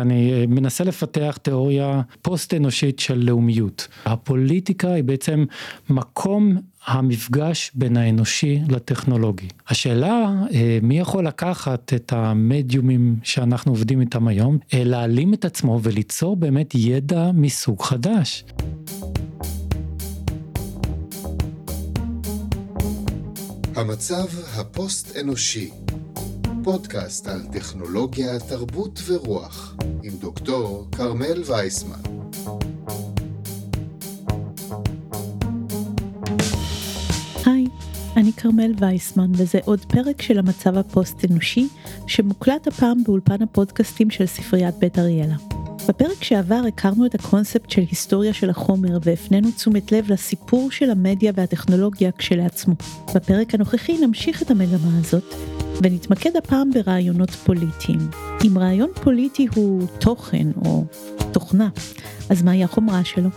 אני מנסה לפתח תיאוריה פוסט אנושית של לאומיות. הפוליטיקה היא בעצם מקום המפגש בין האנושי לטכנולוגי. השאלה מי יכול לקחת את המדיומים שאנחנו עובדים איתם היום, להעלים את עצמו וליצור באמת ידע מסוג חדש. המצב הפוסט-אנושי פודקאסט על טכנולוגיה, תרבות ורוח, עם דוקטור כרמל וייסמן. היי, אני כרמל וייסמן, וזה עוד פרק של המצב הפוסט-אנושי, שמוקלט הפעם באולפן הפודקאסטים של ספריית בית אריאלה. בפרק שעבר הכרנו את הקונספט של היסטוריה של החומר והפנינו תשומת לב לסיפור של המדיה והטכנולוגיה כשלעצמו. בפרק הנוכחי נמשיך את המגמה הזאת ונתמקד הפעם ברעיונות פוליטיים. אם רעיון פוליטי הוא תוכן או תוכנה, אז מהי החומרה שלו?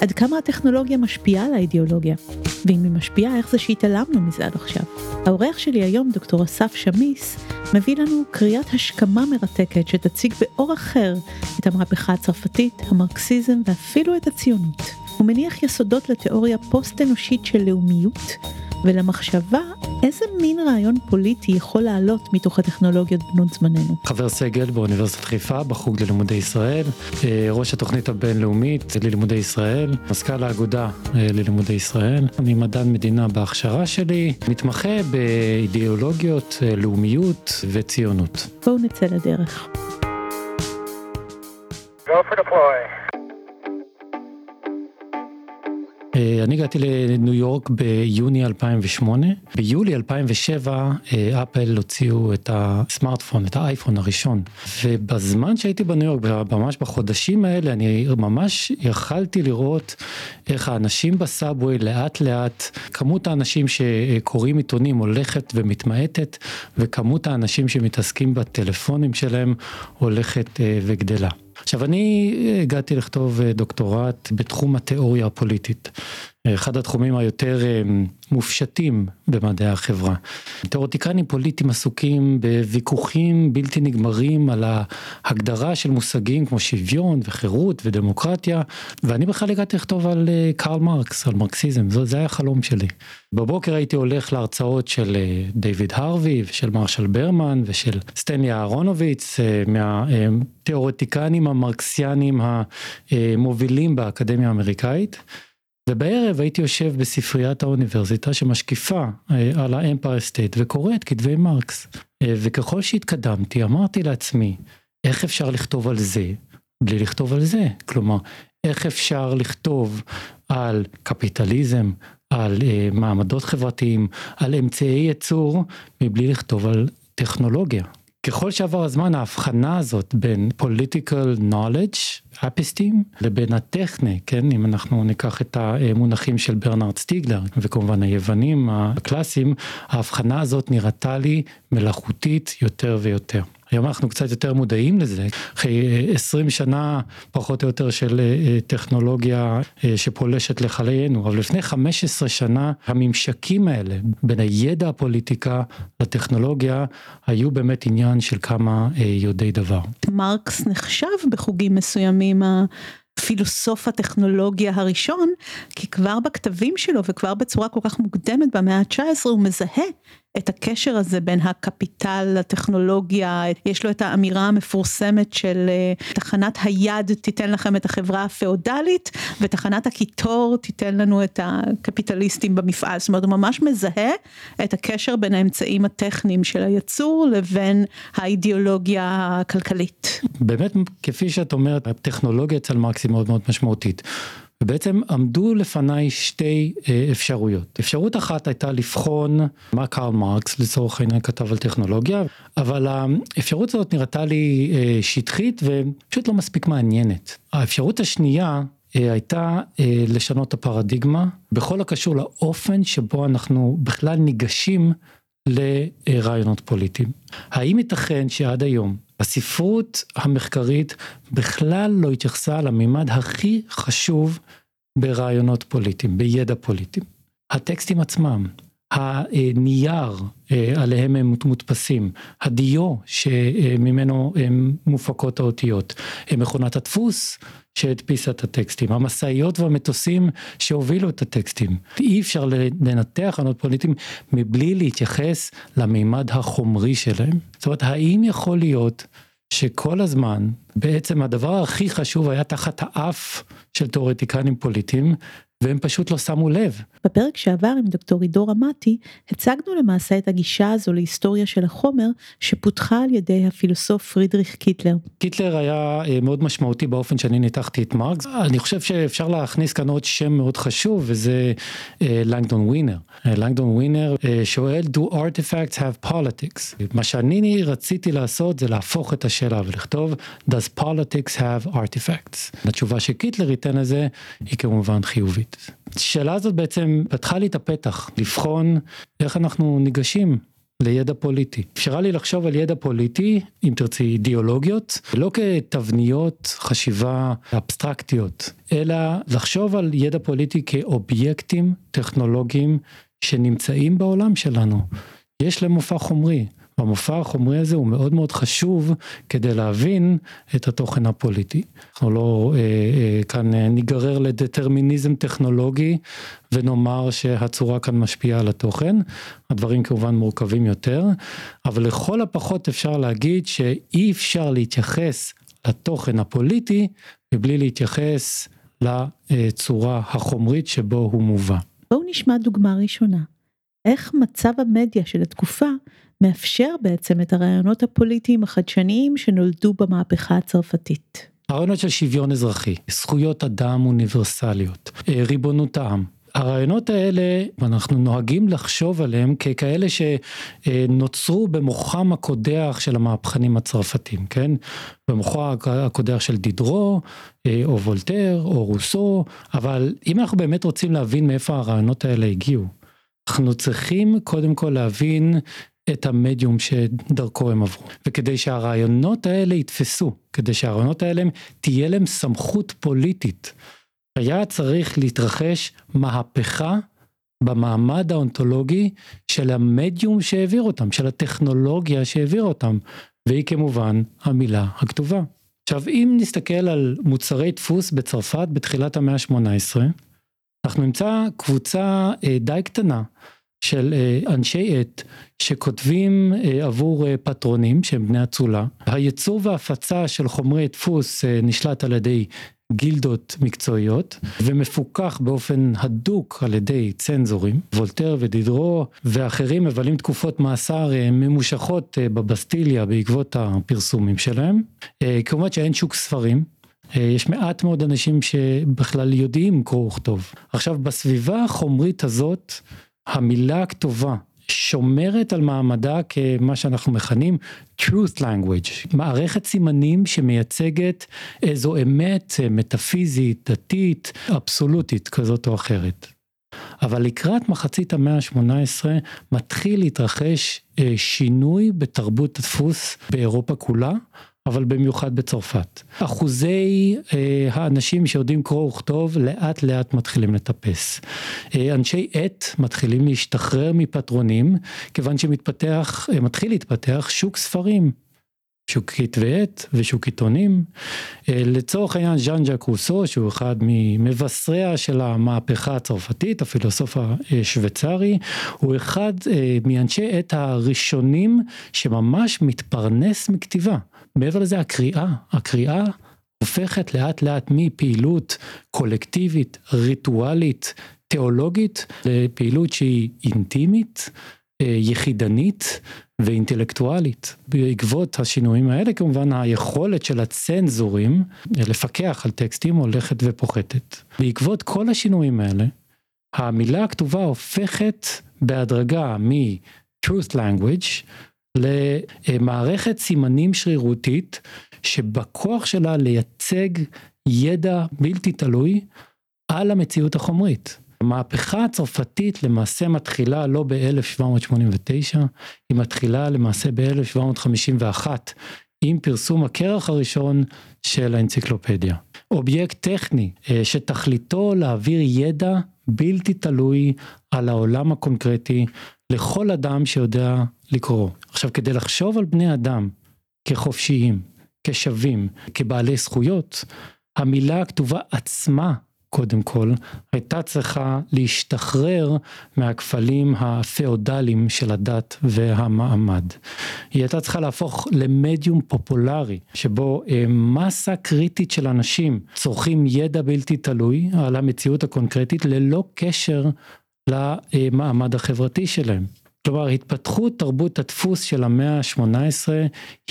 עד כמה הטכנולוגיה משפיעה על האידיאולוגיה? ואם היא משפיעה, איך זה שהתעלמנו מזה עד עכשיו? האורח שלי היום, דוקטור אסף שמיס, מביא לנו קריאת השכמה מרתקת שתציג באור אחר את המהפכה הצרפתית, המרקסיזם ואפילו את הציונות. הוא מניח יסודות לתיאוריה פוסט-אנושית של לאומיות ולמחשבה איזה מין רעיון פוליטי יכול לעלות מתוך הטכנולוגיות בנות זמננו. חבר סגל באוניברסיטת חיפה בחוג ללימודי ישראל, אה, ראש התוכנית הבינלאומית ללימודי ישראל, מזכ"ל האגודה אה, ללימודי ישראל, אני מדען מדינה בהכשרה שלי, מתמחה באידיאולוגיות, אה, לאומיות וציונות. בואו נצא לדרך. Go for deploy. אני הגעתי לניו יורק ביוני 2008, ביולי 2007 אה, אפל הוציאו את הסמארטפון, את האייפון הראשון, ובזמן שהייתי בניו יורק, ממש בחודשים האלה, אני ממש יכלתי לראות איך האנשים בסאבווי לאט לאט, כמות האנשים שקוראים עיתונים הולכת ומתמעטת, וכמות האנשים שמתעסקים בטלפונים שלהם הולכת אה, וגדלה. עכשיו אני הגעתי לכתוב אה, דוקטורט בתחום התיאוריה הפוליטית. אחד התחומים היותר אה, מופשטים במדעי החברה. תיאורטיקנים פוליטיים עסוקים בוויכוחים בלתי נגמרים על ההגדרה של מושגים כמו שוויון וחירות ודמוקרטיה, ואני בכלל הגעתי לכתוב על אה, קרל מרקס, על מרקסיזם, זה היה החלום שלי. בבוקר הייתי הולך להרצאות של דיוויד הרווי ושל מרשל ברמן ושל סטנלי אהרונוביץ, מהתיאורטיקנים המרקסיאנים המובילים באקדמיה האמריקאית. ובערב הייתי יושב בספריית האוניברסיטה שמשקיפה אה, על האמפייר סטייט וקורא את כתבי מרקס. אה, וככל שהתקדמתי אמרתי לעצמי, איך אפשר לכתוב על זה בלי לכתוב על זה? כלומר, איך אפשר לכתוב על קפיטליזם, על uh, מעמדות חברתיים, על אמצעי ייצור, מבלי לכתוב על טכנולוגיה. ככל שעבר הזמן ההבחנה הזאת בין political knowledge, אפיסטים, לבין הטכני, כן, אם אנחנו ניקח את המונחים של ברנרד סטיגלר, וכמובן היוונים הקלאסיים, ההבחנה הזאת נראתה לי מלאכותית יותר ויותר. היום אנחנו קצת יותר מודעים לזה, אחרי 20 שנה פחות או יותר של אה, טכנולוגיה אה, שפולשת לחיינו, אבל לפני 15 שנה הממשקים האלה בין הידע הפוליטיקה לטכנולוגיה היו באמת עניין של כמה אה, יודעי דבר. מרקס נחשב בחוגים מסוימים פילוסוף הטכנולוגיה הראשון, כי כבר בכתבים שלו וכבר בצורה כל כך מוקדמת במאה ה-19 הוא מזהה את הקשר הזה בין הקפיטל לטכנולוגיה, יש לו את האמירה המפורסמת של אה, תחנת היד תיתן לכם את החברה הפאודלית ותחנת הקיטור תיתן לנו את הקפיטליסטים במפעל, זאת אומרת הוא ממש מזהה את הקשר בין האמצעים הטכניים של הייצור לבין האידיאולוגיה הכלכלית. באמת כפי שאת אומרת הטכנולוגיה אצל מרקס היא מאוד מאוד משמעותית. ובעצם עמדו לפניי שתי אה, אפשרויות. אפשרות אחת הייתה לבחון מה קרל מרקס לצורך העניין כתב על טכנולוגיה, אבל האפשרות הזאת נראתה לי אה, שטחית ופשוט לא מספיק מעניינת. האפשרות השנייה אה, הייתה לשנות את הפרדיגמה בכל הקשור לאופן שבו אנחנו בכלל ניגשים לרעיונות פוליטיים. האם ייתכן שעד היום הספרות המחקרית בכלל לא התייחסה למימד הכי חשוב ברעיונות פוליטיים, בידע פוליטי. הטקסטים עצמם, הנייר אה, עליהם הם מודפסים, הדיו שממנו מופקות האותיות, מכונת הדפוס שהדפיסה את הטקסטים, המשאיות והמטוסים שהובילו את הטקסטים. אי אפשר לנתח ענות פוליטיים מבלי להתייחס למימד החומרי שלהם. זאת אומרת, האם יכול להיות שכל הזמן בעצם הדבר הכי חשוב היה תחת האף של תיאורטיקנים פוליטיים והם פשוט לא שמו לב. בפרק שעבר עם דוקטור עידו רמתי, הצגנו למעשה את הגישה הזו להיסטוריה של החומר, שפותחה על ידי הפילוסוף פרידריך קיטלר. קיטלר היה אה, מאוד משמעותי באופן שאני ניתחתי את מרקס. אני חושב שאפשר להכניס כאן עוד שם מאוד חשוב, וזה אה, לנגדון ווינר. אה, לנגדון ווינר שואל, do artifacts have politics? מה שאני רציתי לעשות זה להפוך את השאלה ולכתוב, does politics have artifacts? התשובה שקיטלר ייתן לזה היא כמובן חיובית. השאלה הזאת בעצם פתחה לי את הפתח לבחון איך אנחנו ניגשים לידע פוליטי. אפשרה לי לחשוב על ידע פוליטי, אם תרצי אידיאולוגיות, לא כתבניות חשיבה אבסטרקטיות, אלא לחשוב על ידע פוליטי כאובייקטים טכנולוגיים שנמצאים בעולם שלנו. יש להם מופע חומרי. המופע החומרי הזה הוא מאוד מאוד חשוב כדי להבין את התוכן הפוליטי. אנחנו לא אה, אה, כאן אה, ניגרר לדטרמיניזם טכנולוגי ונאמר שהצורה כאן משפיעה על התוכן, הדברים כמובן מורכבים יותר, אבל לכל הפחות אפשר להגיד שאי אפשר להתייחס לתוכן הפוליטי מבלי להתייחס לצורה החומרית שבו הוא מובא. בואו נשמע דוגמה ראשונה. איך מצב המדיה של התקופה מאפשר בעצם את הרעיונות הפוליטיים החדשניים שנולדו במהפכה הצרפתית. הרעיונות של שוויון אזרחי, זכויות אדם אוניברסליות, אה, ריבונות העם. הרעיונות האלה, אנחנו נוהגים לחשוב עליהם ככאלה שנוצרו במוחם הקודח של המהפכנים הצרפתים, כן? במוחו הקודח של דידרו, אה, או וולטר, או רוסו, אבל אם אנחנו באמת רוצים להבין מאיפה הרעיונות האלה הגיעו, אנחנו צריכים קודם כל להבין את המדיום שדרכו הם עברו. וכדי שהרעיונות האלה יתפסו, כדי שהרעיונות האלה תהיה להם סמכות פוליטית, היה צריך להתרחש מהפכה במעמד האונתולוגי של המדיום שהעביר אותם, של הטכנולוגיה שהעביר אותם, והיא כמובן המילה הכתובה. עכשיו אם נסתכל על מוצרי דפוס בצרפת בתחילת המאה ה-18, אנחנו נמצא קבוצה אה, די קטנה של אה, אנשי עט שכותבים אה, עבור פטרונים שהם בני אצולה. הייצור וההפצה של חומרי דפוס נשלט על ידי גילדות מקצועיות ומפוקח באופן הדוק על ידי צנזורים. וולטר ודידרו ואחרים מבלים תקופות מאסר ממושכות בבסטיליה בעקבות הפרסומים שלהם. כמובן שאין שוק ספרים, אה, יש מעט מאוד אנשים שבכלל יודעים קרוא וכתוב. עכשיו בסביבה החומרית הזאת, המילה הכתובה שומרת על מעמדה כמה שאנחנו מכנים truth language, מערכת סימנים שמייצגת איזו אמת מטאפיזית, דתית, אבסולוטית כזאת או אחרת. אבל לקראת מחצית המאה ה-18 מתחיל להתרחש אה, שינוי בתרבות הדפוס באירופה כולה, אבל במיוחד בצרפת. אחוזי אה, האנשים שיודעים קרוא וכתוב לאט לאט מתחילים לטפס. אה, אנשי עט מתחילים להשתחרר מפטרונים, כיוון שמתפתח, אה, מתחיל להתפתח שוק ספרים. שוק כתבי עת ושוק עיתונים. לצורך העניין ז'אן ז'אק רוסו שהוא אחד ממבשריה של המהפכה הצרפתית הפילוסוף השוויצרי הוא אחד מאנשי עת הראשונים שממש מתפרנס מכתיבה. מעבר לזה הקריאה, הקריאה הופכת לאט לאט מפעילות קולקטיבית, ריטואלית, תיאולוגית, לפעילות שהיא אינטימית, אה, יחידנית ואינטלקטואלית. בעקבות השינויים האלה כמובן היכולת של הצנזורים לפקח על טקסטים הולכת ופוחתת. בעקבות כל השינויים האלה, המילה הכתובה הופכת בהדרגה מ-truth language למערכת סימנים שרירותית שבכוח שלה לייצג ידע בלתי תלוי על המציאות החומרית. המהפכה הצרפתית למעשה מתחילה לא ב-1789, היא מתחילה למעשה ב-1751 עם פרסום הכרך הראשון של האנציקלופדיה. אובייקט טכני אה, שתכליתו להעביר ידע בלתי תלוי על העולם הקונקרטי לכל אדם שיודע לקרוא. עכשיו כדי לחשוב על בני אדם כחופשיים, כשווים, כבעלי זכויות, המילה הכתובה עצמה קודם כל, הייתה צריכה להשתחרר מהכפלים הפאודליים של הדת והמעמד. היא הייתה צריכה להפוך למדיום פופולרי, שבו אה, מסה קריטית של אנשים צורכים ידע בלתי תלוי על המציאות הקונקרטית ללא קשר למעמד החברתי שלהם. כלומר התפתחות תרבות הדפוס של המאה ה-18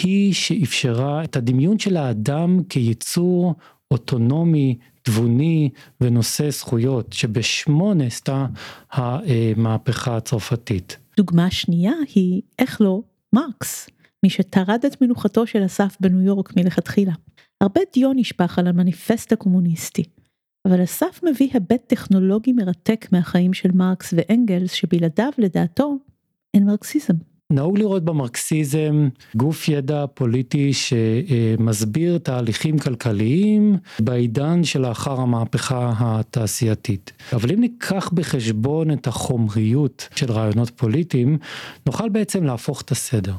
היא שאפשרה את הדמיון של האדם כיצור אוטונומי, תבוני ונושא זכויות, שבשמו נעשתה המהפכה הצרפתית. דוגמה שנייה היא, איך לא, מרקס, מי שטרד את מנוחתו של אסף בניו יורק מלכתחילה. הרבה דיו נשפך על המניפסט הקומוניסטי, אבל אסף מביא היבט טכנולוגי מרתק מהחיים של מרקס ואנגלס שבלעדיו לדעתו אין מרקסיזם. נהוג לראות במרקסיזם גוף ידע פוליטי שמסביר תהליכים כלכליים בעידן שלאחר המהפכה התעשייתית. אבל אם ניקח בחשבון את החומריות של רעיונות פוליטיים, נוכל בעצם להפוך את הסדר.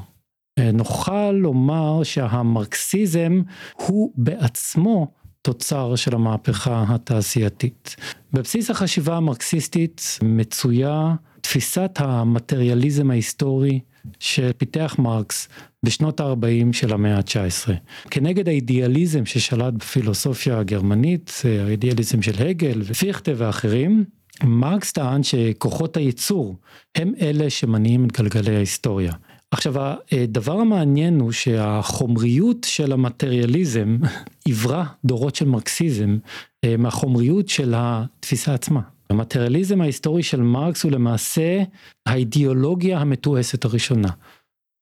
נוכל לומר שהמרקסיזם הוא בעצמו תוצר של המהפכה התעשייתית. בבסיס החשיבה המרקסיסטית מצויה תפיסת המטריאליזם ההיסטורי שפיתח מרקס בשנות ה-40 של המאה ה-19. כנגד האידיאליזם ששלט בפילוסופיה הגרמנית, האידיאליזם של הגל ופיכטה ואחרים, מרקס טען שכוחות הייצור הם אלה שמניעים את גלגלי ההיסטוריה. עכשיו הדבר המעניין הוא שהחומריות של המטריאליזם עברה דורות של מרקסיזם אה, מהחומריות של התפיסה עצמה. המטריאליזם ההיסטורי של מרקס הוא למעשה האידיאולוגיה המתועשת הראשונה.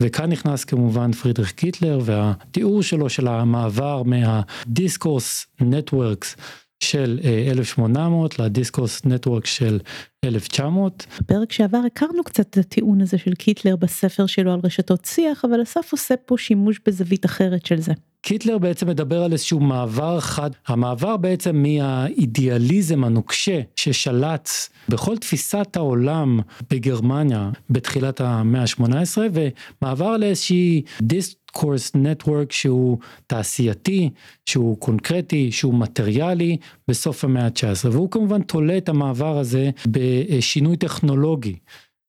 וכאן נכנס כמובן פרידריך קיטלר והתיאור שלו של המעבר מה discourse networks של 1800 ל discourse network של 1900. בפרק שעבר הכרנו קצת את הטיעון הזה של קיטלר בספר שלו על רשתות שיח, אבל אסף עושה פה שימוש בזווית אחרת של זה. קיטלר בעצם מדבר על איזשהו מעבר חד, המעבר בעצם מהאידיאליזם הנוקשה ששלט בכל תפיסת העולם בגרמניה בתחילת המאה ה-18 ומעבר לאיזושהי discourse network שהוא תעשייתי, שהוא קונקרטי, שהוא מטריאלי בסוף המאה ה-19 והוא כמובן תולה את המעבר הזה בשינוי טכנולוגי.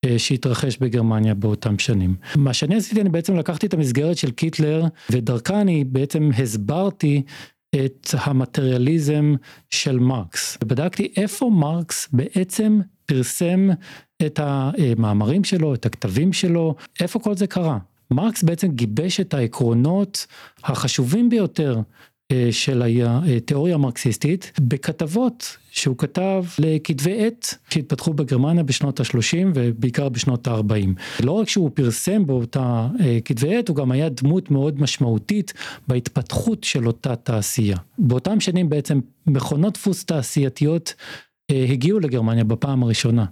אה, שהתרחש בגרמניה באותם שנים. מה שאני עשיתי, אני בעצם לקחתי את המסגרת של קיטלר, ודרכה אני בעצם הסברתי את המטריאליזם של מרקס. ובדקתי איפה מרקס בעצם פרסם את המאמרים שלו, את הכתבים שלו, איפה כל זה קרה. מרקס בעצם גיבש את העקרונות החשובים ביותר אה, של התיאוריה המרקסיסטית בכתבות שהוא כתב לכתבי עת שהתפתחו בגרמניה בשנות ה-30 ובעיקר בשנות ה-40. לא רק שהוא פרסם באותה אה, כתבי עת, הוא גם היה דמות מאוד משמעותית בהתפתחות של אותה תעשייה. באותם שנים בעצם מכונות דפוס תעשייתיות אה, הגיעו לגרמניה בפעם הראשונה,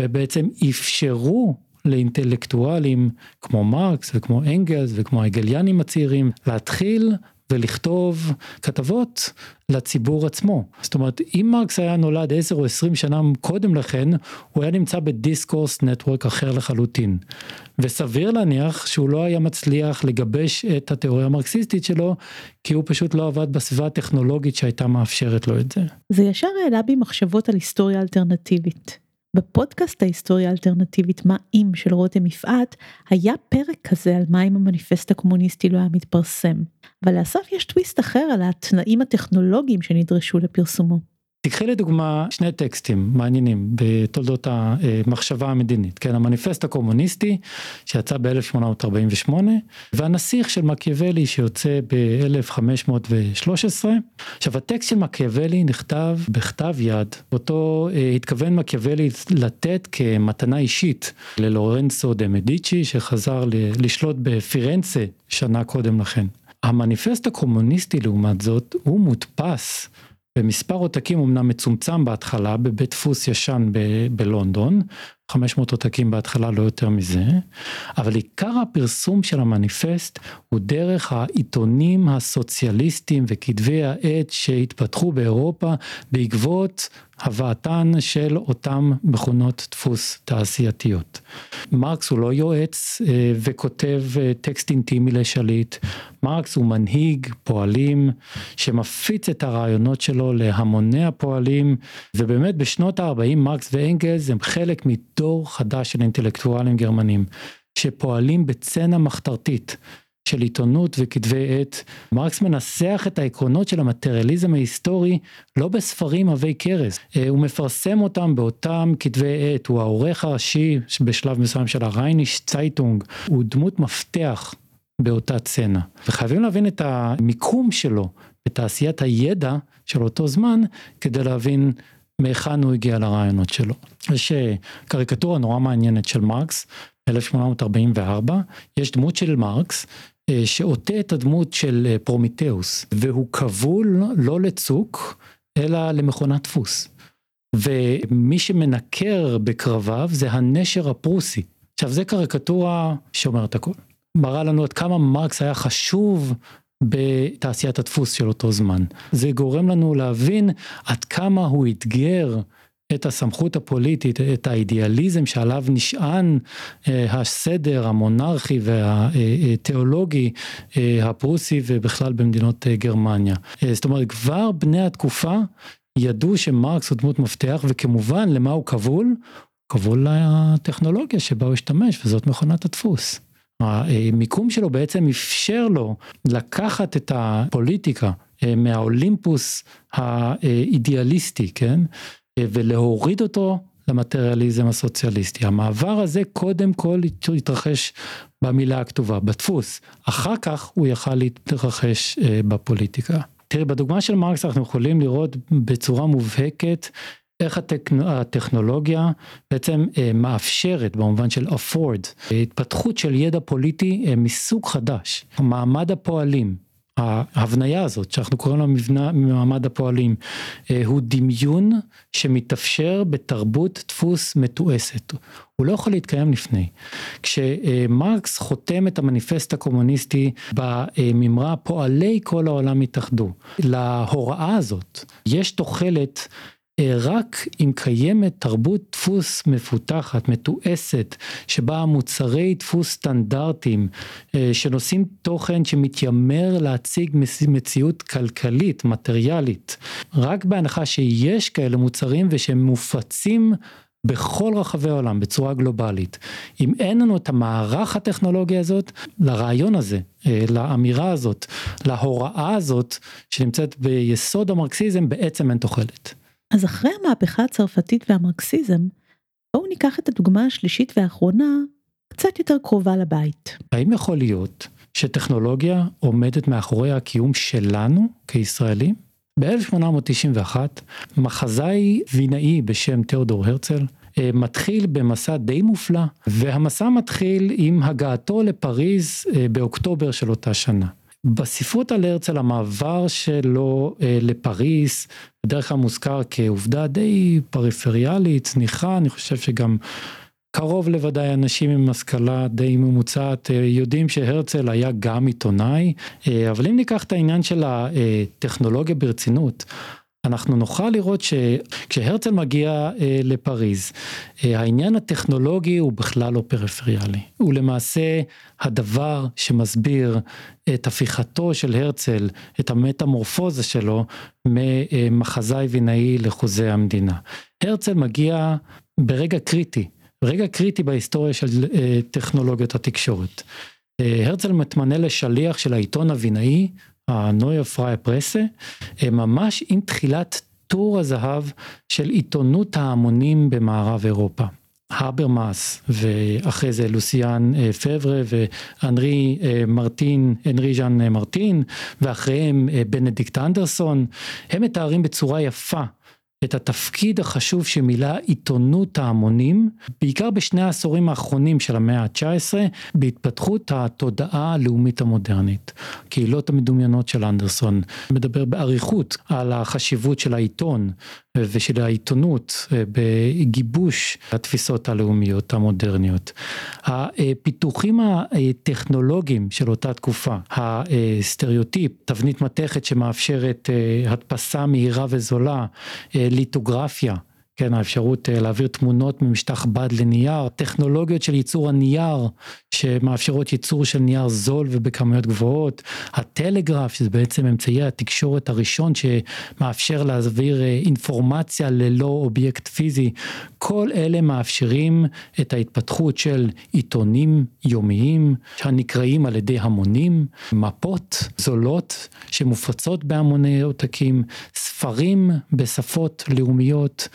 ובעצם אפשרו לאינטלקטואלים כמו מרקס וכמו אנגלס וכמו ההגליאנים הצעירים להתחיל ולכתוב כתבות לציבור עצמו. זאת אומרת, אם מרקס היה נולד 10 או 20 שנה קודם לכן, הוא היה נמצא בדיסקורס נטוורק אחר לחלוטין. וסביר להניח שהוא לא היה מצליח לגבש את התיאוריה המרקסיסטית שלו, כי הוא פשוט לא עבד בסביבה הטכנולוגית שהייתה מאפשרת לו את זה. זה ישר העלה בי מחשבות על היסטוריה אלטרנטיבית. בפודקאסט ההיסטוריה האלטרנטיבית מה אם של רותם יפעת היה פרק כזה על מה אם המניפסט הקומוניסטי לא היה מתפרסם. אבל לאסף יש טוויסט אחר על התנאים הטכנולוגיים שנדרשו לפרסומו. תקחי לדוגמה שני טקסטים מעניינים בתולדות המחשבה המדינית, כן, המניפסט הקומוניסטי שיצא ב-1848 והנסיך של מקיאוולי שיוצא ב-1513. עכשיו הטקסט של מקיאוולי נכתב בכתב יד, אותו אה, התכוון מקיאוולי לתת כמתנה אישית ללורנצו דה מדיצ'י שחזר לשלוט בפירנצה שנה קודם לכן. המניפסט הקומוניסטי לעומת זאת הוא מודפס במספר עותקים אמנם מצומצם בהתחלה בבית דפוס ישן ב- בלונדון, 500 עותקים בהתחלה לא יותר מזה, אבל עיקר הפרסום של המניפסט הוא דרך העיתונים הסוציאליסטיים וכתבי העת שהתפתחו באירופה בעקבות הבאתן של אותם מכונות דפוס תעשייתיות. מרקס הוא לא יועץ אה, וכותב אה, טקסט אינטימי לשליט, מרקס הוא מנהיג פועלים שמפיץ את הרעיונות שלו להמוני הפועלים, ובאמת בשנות ה-40 מרקס ואנגלס הם חלק מדור חדש של אינטלקטואלים גרמנים, שפועלים בצנע מחתרתית. של עיתונות וכתבי עת, מרקס מנסח את העקרונות של המטריאליזם ההיסטורי לא בספרים עבי כרס, אה, הוא מפרסם אותם באותם כתבי עת, הוא העורך הראשי בשלב מסוים של הרייניש צייטונג, הוא דמות מפתח באותה צנע. וחייבים להבין את המיקום שלו בתעשיית הידע של אותו זמן, כדי להבין מהיכן הוא הגיע לרעיונות שלו. יש אה, קריקטורה נורא מעניינת של מרקס, 1844, יש דמות של מרקס שעוטה את הדמות של אה, פרומיטאוס, והוא כבול לא לצוק, אלא למכונת דפוס. ומי שמנקר בקרביו זה הנשר הפרוסי. עכשיו זה קריקטורה שאומרת הכל. מראה לנו עד כמה מרקס היה חשוב בתעשיית הדפוס של אותו זמן. זה גורם לנו להבין עד כמה הוא אתגר את הסמכות הפוליטית, את האידיאליזם שעליו נשען אה, הסדר המונרכי והתיאולוגי אה, הפרוסי ובכלל במדינות אה, גרמניה. זאת אומרת, כבר בני התקופה ידעו שמרקס הוא דמות מפתח, וכמובן למה הוא כבול? כבול לטכנולוגיה שבה הוא השתמש, וזאת מכונת הדפוס. המיקום שלו בעצם אפשר לו לקחת את הפוליטיקה מהאולימפוס האידיאליסטי, כן? ולהוריד אותו למטריאליזם הסוציאליסטי. המעבר הזה קודם כל התרחש במילה הכתובה, בדפוס, אחר כך הוא יכל להתרחש אה, בפוליטיקה. תראי, בדוגמה של מרקס אנחנו יכולים לראות בצורה מובהקת איך הטכנ... הטכנולוגיה בעצם אה, מאפשרת במובן של afford התפתחות של ידע פוליטי אה, מסוג חדש, מעמד הפועלים, ההבניה הזאת שאנחנו קוראים לה מבנה ממעמד הפועלים אה, הוא דמיון שמתאפשר בתרבות דפוס מתועסת. הוא לא יכול להתקיים לפני. כשמרקס חותם את המניפסט הקומוניסטי במימרה פועלי כל העולם התאחדו. להוראה הזאת יש תוחלת רק אם קיימת תרבות דפוס מפותחת, מתועסת, שבה מוצרי דפוס סטנדרטיים, אה, שנושאים תוכן שמתיימר להציג מציאות כלכלית, מטריאלית, רק בהנחה שיש כאלה מוצרים ושהם מופצים בכל רחבי העולם בצורה גלובלית. אם אין לנו את המערך הטכנולוגי הזאת, לרעיון הזה, אה, לאמירה הזאת, להוראה הזאת שנמצאת ביסוד המרקסיזם, בעצם אין תוחלת. אז אחרי המהפכה הצרפתית והמרקסיזם, בואו ניקח את הדוגמה השלישית והאחרונה קצת יותר קרובה לבית. האם יכול להיות שטכנולוגיה עומדת מאחורי הקיום שלנו כישראלים? ב-1891 מחזאי וינאי בשם תיאודור הרצל אה, מתחיל במסע די מופלא והמסע מתחיל עם הגעתו לפריז אה, באוקטובר של אותה שנה. בספרות על הרצל המעבר שלו אה, לפריס בדרך כלל מוזכר כעובדה די פריפריאלית, צניחה, אני חושב שגם קרוב לוודאי אנשים עם השכלה די ממוצעת אה, יודעים שהרצל היה גם עיתונאי, אה, אבל אם ניקח את העניין של הטכנולוגיה ברצינות, אנחנו נוכל לראות שכשהרצל מגיע אה, לפריז, אה, העניין הטכנולוגי הוא בכלל לא פריפריאלי. הוא למעשה הדבר שמסביר את הפיכתו של הרצל, את המטמורפוזה שלו, ממחזאי וינאי לחוזה המדינה. הרצל מגיע ברגע קריטי, רגע קריטי בהיסטוריה של אה, טכנולוגיות התקשורת. הרצל מתמנה לשליח של העיתון הווינאי הנויה פריי פרסה, ממש עם תחילת טור הזהב של עיתונות ההמונים במערב אירופה. האברמאס ואחרי זה לוסיאן אה, פברה ואנרי אה, מרטין, אנרי ז'אן אה, מרטין ואחריהם בנדיקט אנדרסון, הם מתארים בצורה יפה את התפקיד החשוב שמילא עיתונות ההמונים, בעיקר בשני העשורים האחרונים של המאה ה-19, בהתפתחות התודעה הלאומית המודרנית. קהילות המדומיינות של אנדרסון מדבר באריכות על החשיבות של העיתון ושל העיתונות בגיבוש התפיסות הלאומיות המודרניות. הפיתוחים הטכנולוגיים של אותה תקופה, הסטריאוטיפ, תבנית מתכת שמאפשרת הדפסה מהירה וזולה, ליטוגרפיה. כן, האפשרות אה, להעביר תמונות ממשטח בד לנייר, טכנולוגיות של ייצור הנייר שמאפשרות ייצור של נייר זול ובכמויות גבוהות, הטלגרף שזה בעצם אמצעי התקשורת הראשון שמאפשר להעביר אה, אינפורמציה ללא אובייקט פיזי, כל אלה מאפשרים את ההתפתחות של עיתונים יומיים הנקראים על ידי המונים, מפות זולות שמופצות בהמוני עותקים, ספרים בשפות לאומיות.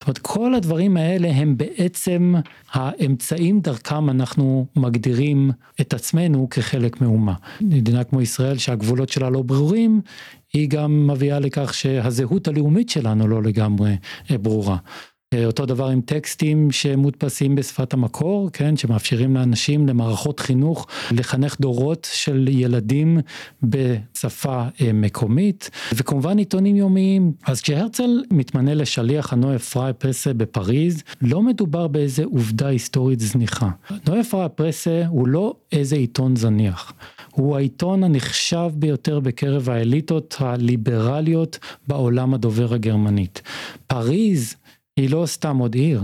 זאת אומרת, כל הדברים האלה הם בעצם האמצעים דרכם אנחנו מגדירים את עצמנו כחלק מאומה. מדינה כמו ישראל שהגבולות שלה לא ברורים, היא גם מביאה לכך שהזהות הלאומית שלנו לא לגמרי ברורה. אה, אותו דבר עם טקסטים שמודפסים בשפת המקור, כן, שמאפשרים לאנשים, למערכות חינוך, לחנך דורות של ילדים בשפה אה, מקומית, וכמובן עיתונים יומיים. אז כשהרצל מתמנה לשליח הנועה פראי פרסה בפריז, לא מדובר באיזה עובדה היסטורית זניחה. נועה פראי פרסה הוא לא איזה עיתון זניח. הוא העיתון הנחשב ביותר בקרב האליטות הליברליות בעולם הדובר הגרמנית. פריז היא לא סתם עוד עיר,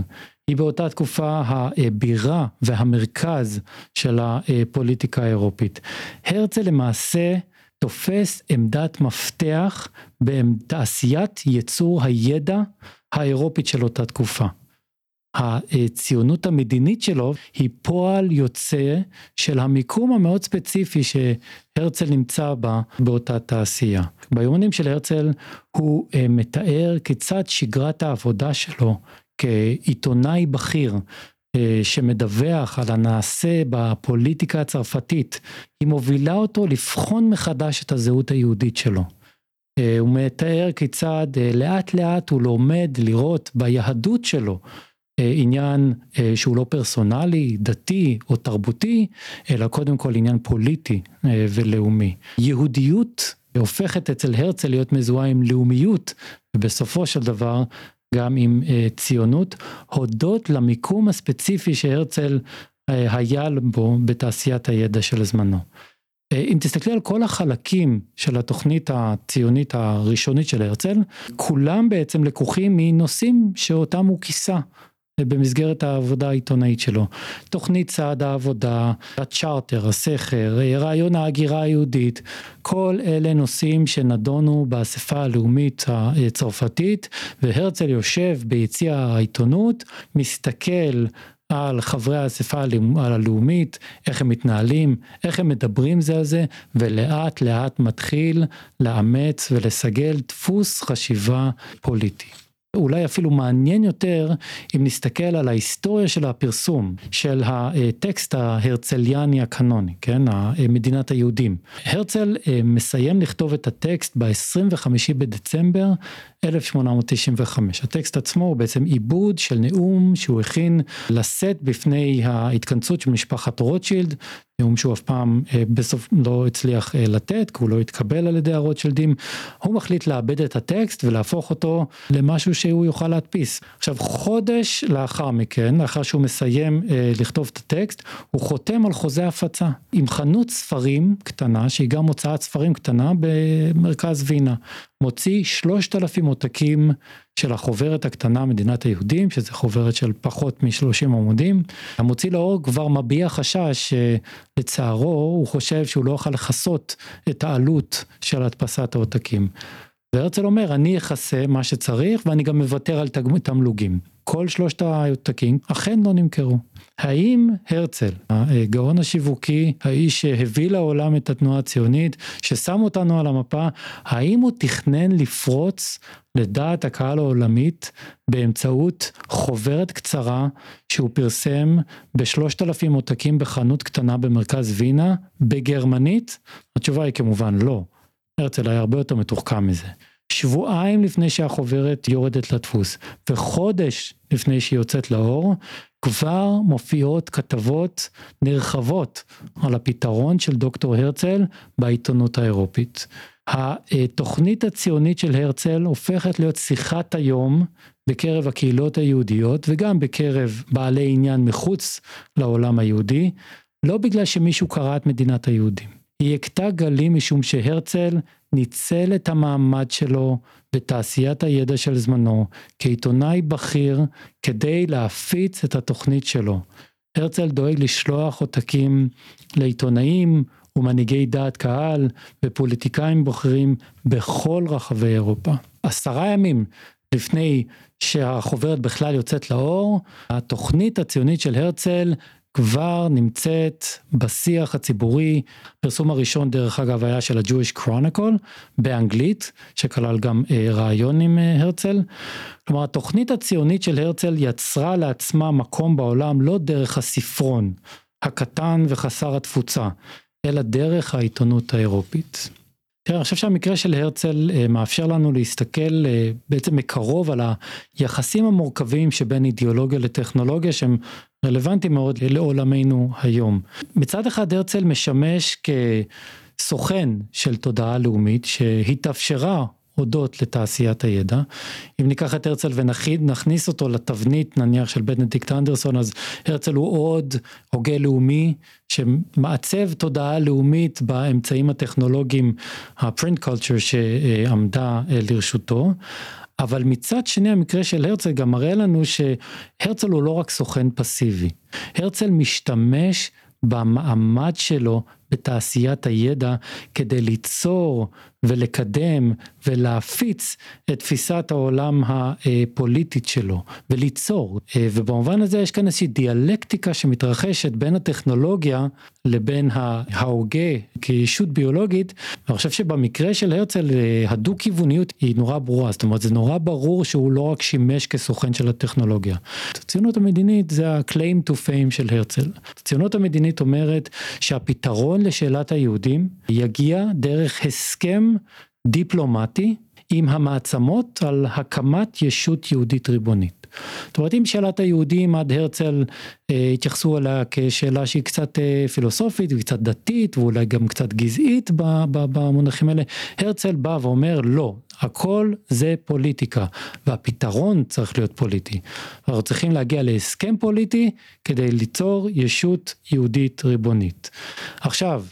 היא באותה תקופה הבירה והמרכז של הפוליטיקה האירופית. הרצל למעשה תופס עמדת מפתח בתעשיית ייצור הידע האירופית של אותה תקופה. הציונות המדינית שלו היא פועל יוצא של המיקום המאוד ספציפי שהרצל נמצא בה באותה תעשייה. ביומנים של הרצל הוא אה, מתאר כיצד שגרת העבודה שלו כעיתונאי בכיר אה, שמדווח על הנעשה בפוליטיקה הצרפתית, היא מובילה אותו לבחון מחדש את הזהות היהודית שלו. אה, הוא מתאר כיצד לאט לאט הוא לומד לראות ביהדות שלו עניין אה, שהוא לא פרסונלי, דתי או תרבותי, אלא קודם כל עניין פוליטי אה, ולאומי. יהודיות הופכת אצל הרצל להיות מזוהה עם לאומיות, ובסופו של דבר גם עם ציונות, הודות למיקום הספציפי שהרצל היה בו בתעשיית הידע של זמנו. אם תסתכלי על כל החלקים של התוכנית הציונית הראשונית של הרצל, כולם בעצם לקוחים מנושאים שאותם הוא כיסה. במסגרת העבודה העיתונאית שלו. תוכנית צעד העבודה, הצ'רטר, הסכר, רעיון ההגירה היהודית, כל אלה נושאים שנדונו באספה הלאומית הצרפתית, והרצל יושב ביציע העיתונות, מסתכל על חברי האספה הלאומית, איך הם מתנהלים, איך הם מדברים זה על זה, ולאט לאט מתחיל לאמץ ולסגל דפוס חשיבה פוליטי. אולי אפילו מעניין יותר אם נסתכל על ההיסטוריה של הפרסום של הטקסט ההרצליאני הקנוני, כן, מדינת היהודים. הרצל אה, מסיים לכתוב את הטקסט ב-25 בדצמבר 1895. הטקסט עצמו הוא בעצם עיבוד של נאום שהוא הכין לשאת בפני ההתכנסות של משפחת רוטשילד, נאום שהוא אף פעם אה, בסוף לא הצליח אה, לתת, כי הוא לא התקבל על ידי הרוטשילדים. הוא מחליט לאבד את הטקסט ולהפוך אותו למשהו שהוא יוכל להדפיס. עכשיו חודש לאחר מכן, לאחר שהוא מסיים אה, לכתוב את הטקסט, הוא חותם על חוזה הפצה עם חנות ספרים קטנה, שהיא גם הוצאת ספרים קטנה במרכז וינה. מוציא שלושת אלפים עותקים של החוברת הקטנה מדינת היהודים, שזה חוברת של פחות משלושים עמודים. המוציא לאור כבר מביע חשש שלצערו הוא חושב שהוא לא יוכל לכסות את העלות של הדפסת העותקים. והרצל אומר אני אכסה מה שצריך ואני גם מוותר על תמלוגים. כל שלושת העותקים אכן לא נמכרו. האם הרצל, הגאון השיווקי, האיש שהביא לעולם את התנועה הציונית, ששם אותנו על המפה, האם הוא תכנן לפרוץ לדעת הקהל העולמית באמצעות חוברת קצרה שהוא פרסם בשלושת אלפים עותקים בחנות קטנה במרכז וינה, בגרמנית? התשובה היא כמובן לא. הרצל היה הרבה יותר מתוחכם מזה. שבועיים לפני שהחוברת יורדת לדפוס, וחודש לפני שהיא יוצאת לאור, כבר מופיעות כתבות נרחבות על הפתרון של דוקטור הרצל בעיתונות האירופית. התוכנית הציונית של הרצל הופכת להיות שיחת היום בקרב הקהילות היהודיות וגם בקרב בעלי עניין מחוץ לעולם היהודי, לא בגלל שמישהו קרא את מדינת היהודים. היא הכתה גלים משום שהרצל ניצל את המעמד שלו בתעשיית הידע של זמנו כעיתונאי בכיר כדי להפיץ את התוכנית שלו. הרצל דואג לשלוח עותקים לעיתונאים ומנהיגי דעת קהל ופוליטיקאים בוחרים בכל רחבי אירופה. עשרה ימים לפני שהחוברת בכלל יוצאת לאור, התוכנית הציונית של הרצל כבר נמצאת בשיח הציבורי, הפרסום הראשון דרך אגב היה של ה-Jewish Chronicle באנגלית, שכלל גם אה, רעיון עם אה, הרצל. כלומר התוכנית הציונית של הרצל יצרה לעצמה מקום בעולם לא דרך הספרון הקטן וחסר התפוצה, אלא דרך העיתונות האירופית. תראה, אני חושב שהמקרה של הרצל אה, מאפשר לנו להסתכל אה, בעצם מקרוב על היחסים המורכבים שבין אידיאולוגיה לטכנולוגיה שהם רלוונטיים מאוד לעולמנו היום. מצד אחד הרצל משמש כסוכן של תודעה לאומית שהתאפשרה הודות לתעשיית הידע. אם ניקח את הרצל ונכניס אותו לתבנית נניח של בנדיקט אנדרסון אז הרצל הוא עוד הוגה לאומי שמעצב תודעה לאומית באמצעים הטכנולוגיים הפרינט קולצ'ר שעמדה אה, לרשותו. אבל מצד שני המקרה של הרצל גם מראה לנו שהרצל הוא לא רק סוכן פסיבי, הרצל משתמש במעמד שלו בתעשיית הידע כדי ליצור ולקדם ולהפיץ את תפיסת העולם הפוליטית שלו וליצור ובמובן הזה יש כאן איזושהי דיאלקטיקה שמתרחשת בין הטכנולוגיה לבין ההוגה כישות ביולוגית ואני חושב שבמקרה של הרצל הדו כיווניות היא נורא ברורה זאת אומרת זה נורא ברור שהוא לא רק שימש כסוכן של הטכנולוגיה. הציונות המדינית זה ה-claim to fame של הרצל. הציונות המדינית אומרת שהפתרון לשאלת היהודים יגיע דרך הסכם דיפלומטי עם המעצמות על הקמת ישות יהודית ריבונית. זאת אומרת אם שאלת היהודים עד הרצל אה, התייחסו אליה כשאלה שהיא קצת אה, פילוסופית וקצת דתית ואולי גם קצת גזעית במונחים האלה, הרצל בא ואומר לא, הכל זה פוליטיקה והפתרון צריך להיות פוליטי. אנחנו צריכים להגיע להסכם פוליטי כדי ליצור ישות יהודית ריבונית. עכשיו,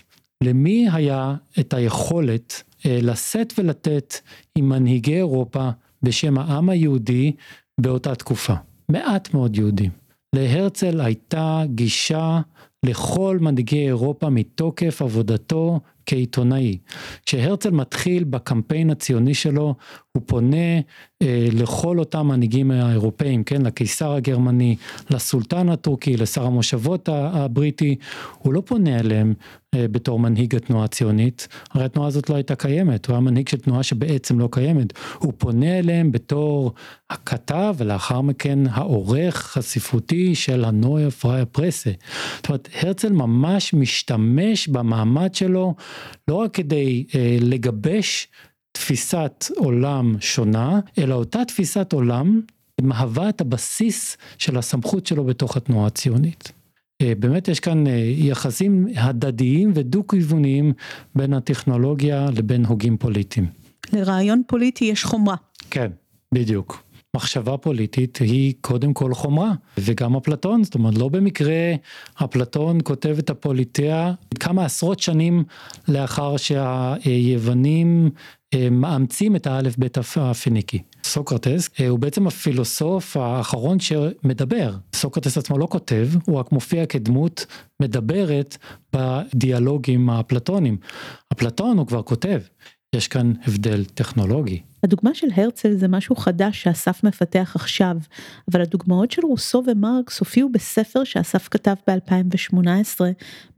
למי היה את היכולת לשאת ולתת עם מנהיגי אירופה בשם העם היהודי באותה תקופה. מעט מאוד יהודים. להרצל הייתה גישה לכל מנהיגי אירופה מתוקף עבודתו כעיתונאי. כשהרצל מתחיל בקמפיין הציוני שלו, הוא פונה אה, לכל אותם מנהיגים האירופאים, כן, לקיסר הגרמני, לסולטן הטורקי, לשר המושבות הבריטי, הוא לא פונה אליהם אה, בתור מנהיג התנועה הציונית, הרי התנועה הזאת לא הייתה קיימת, הוא היה מנהיג של תנועה שבעצם לא קיימת, הוא פונה אליהם בתור הכתב ולאחר מכן העורך הספרותי של הנויה פריה פרסה. זאת אומרת, הרצל ממש משתמש במעמד שלו לא רק כדי אה, לגבש תפיסת עולם שונה, אלא אותה תפיסת עולם מהווה את הבסיס של הסמכות שלו בתוך התנועה הציונית. אה, באמת יש כאן אה, יחסים הדדיים ודו-כיווניים בין הטכנולוגיה לבין הוגים פוליטיים. לרעיון פוליטי יש חומרה. כן, בדיוק. מחשבה פוליטית היא קודם כל חומרה וגם אפלטון זאת אומרת לא במקרה אפלטון כותב את הפוליטאה כמה עשרות שנים לאחר שהיוונים אה, מאמצים את האלף בית הפיניקי. סוקרטס אה, הוא בעצם הפילוסוף האחרון שמדבר. סוקרטס עצמו לא כותב, הוא רק מופיע כדמות מדברת בדיאלוגים האפלטונים. אפלטון הוא כבר כותב, יש כאן הבדל טכנולוגי. הדוגמה של הרצל זה משהו חדש שאסף מפתח עכשיו, אבל הדוגמאות של רוסו ומרקס הופיעו בספר שאסף כתב ב-2018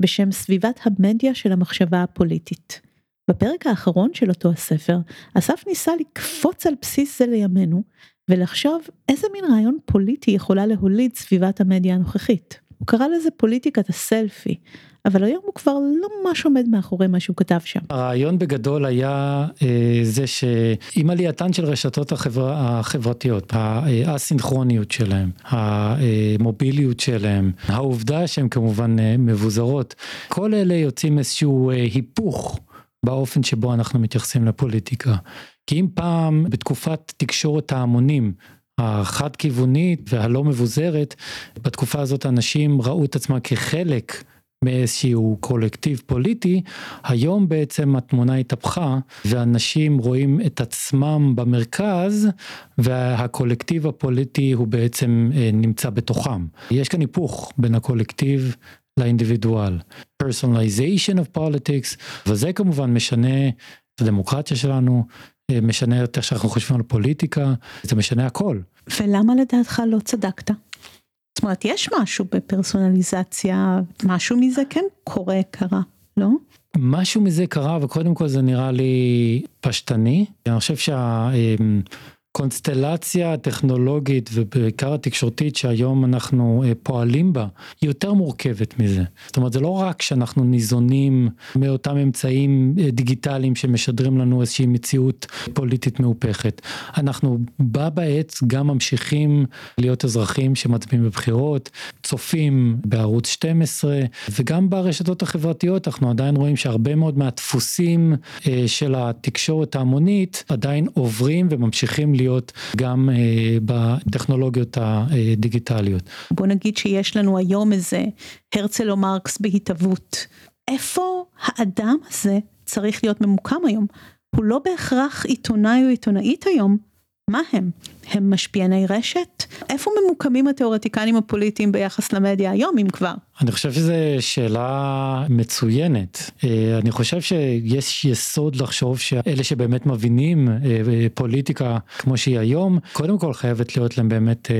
בשם סביבת המדיה של המחשבה הפוליטית. בפרק האחרון של אותו הספר, אסף ניסה לקפוץ על בסיס זה לימינו, ולחשוב איזה מין רעיון פוליטי יכולה להוליד סביבת המדיה הנוכחית. הוא קרא לזה פוליטיקת הסלפי, אבל היום הוא כבר לא ממש עומד מאחורי מה שהוא כתב שם. הרעיון בגדול היה אה, זה שעם עלייתן של רשתות החבר... החברתיות, האסינכרוניות שלהם, המוביליות שלהם, העובדה שהן כמובן אה, מבוזרות, כל אלה יוצאים איזשהו אה, היפוך. באופן שבו אנחנו מתייחסים לפוליטיקה. כי אם פעם בתקופת תקשורת ההמונים החד כיוונית והלא מבוזרת, בתקופה הזאת אנשים ראו את עצמם כחלק מאיזשהו קולקטיב פוליטי, היום בעצם התמונה התהפכה ואנשים רואים את עצמם במרכז והקולקטיב הפוליטי הוא בעצם אה, נמצא בתוכם. יש כאן היפוך בין הקולקטיב לאינדיבידואל. personalization of politics, וזה כמובן משנה את הדמוקרטיה שלנו, אה, משנה את איך שאנחנו חושבים על פוליטיקה, זה משנה הכל. ולמה לדעתך לא צדקת? זאת אומרת, יש משהו בפרסונליזציה, משהו מזה כן קורה, קרה, לא? משהו מזה קרה, וקודם כל זה נראה לי פשטני. אני חושב שה... הקונסטלציה הטכנולוגית ובעיקר התקשורתית שהיום אנחנו אה, פועלים בה היא יותר מורכבת מזה. זאת אומרת זה לא רק שאנחנו ניזונים מאותם אמצעים אה, דיגיטליים שמשדרים לנו איזושהי מציאות פוליטית מהופכת. אנחנו בה בעת גם ממשיכים להיות אזרחים שמצביעים בבחירות, צופים בערוץ 12 וגם ברשתות החברתיות אנחנו עדיין רואים שהרבה מאוד מהדפוסים אה, של התקשורת ההמונית עדיין עוברים וממשיכים להיות להיות גם אה, בטכנולוגיות הדיגיטליות. בוא נגיד שיש לנו היום איזה הרצל או מרקס בהתהוות. איפה האדם הזה צריך להיות ממוקם היום? הוא לא בהכרח עיתונאי או עיתונאית היום. מה הם? הם משפיעני רשת? איפה ממוקמים התיאורטיקנים הפוליטיים ביחס למדיה היום אם כבר? אני חושב שזו שאלה מצוינת. אה, אני חושב שיש יסוד לחשוב שאלה שבאמת מבינים אה, פוליטיקה כמו שהיא היום, קודם כל חייבת להיות להם באמת אה,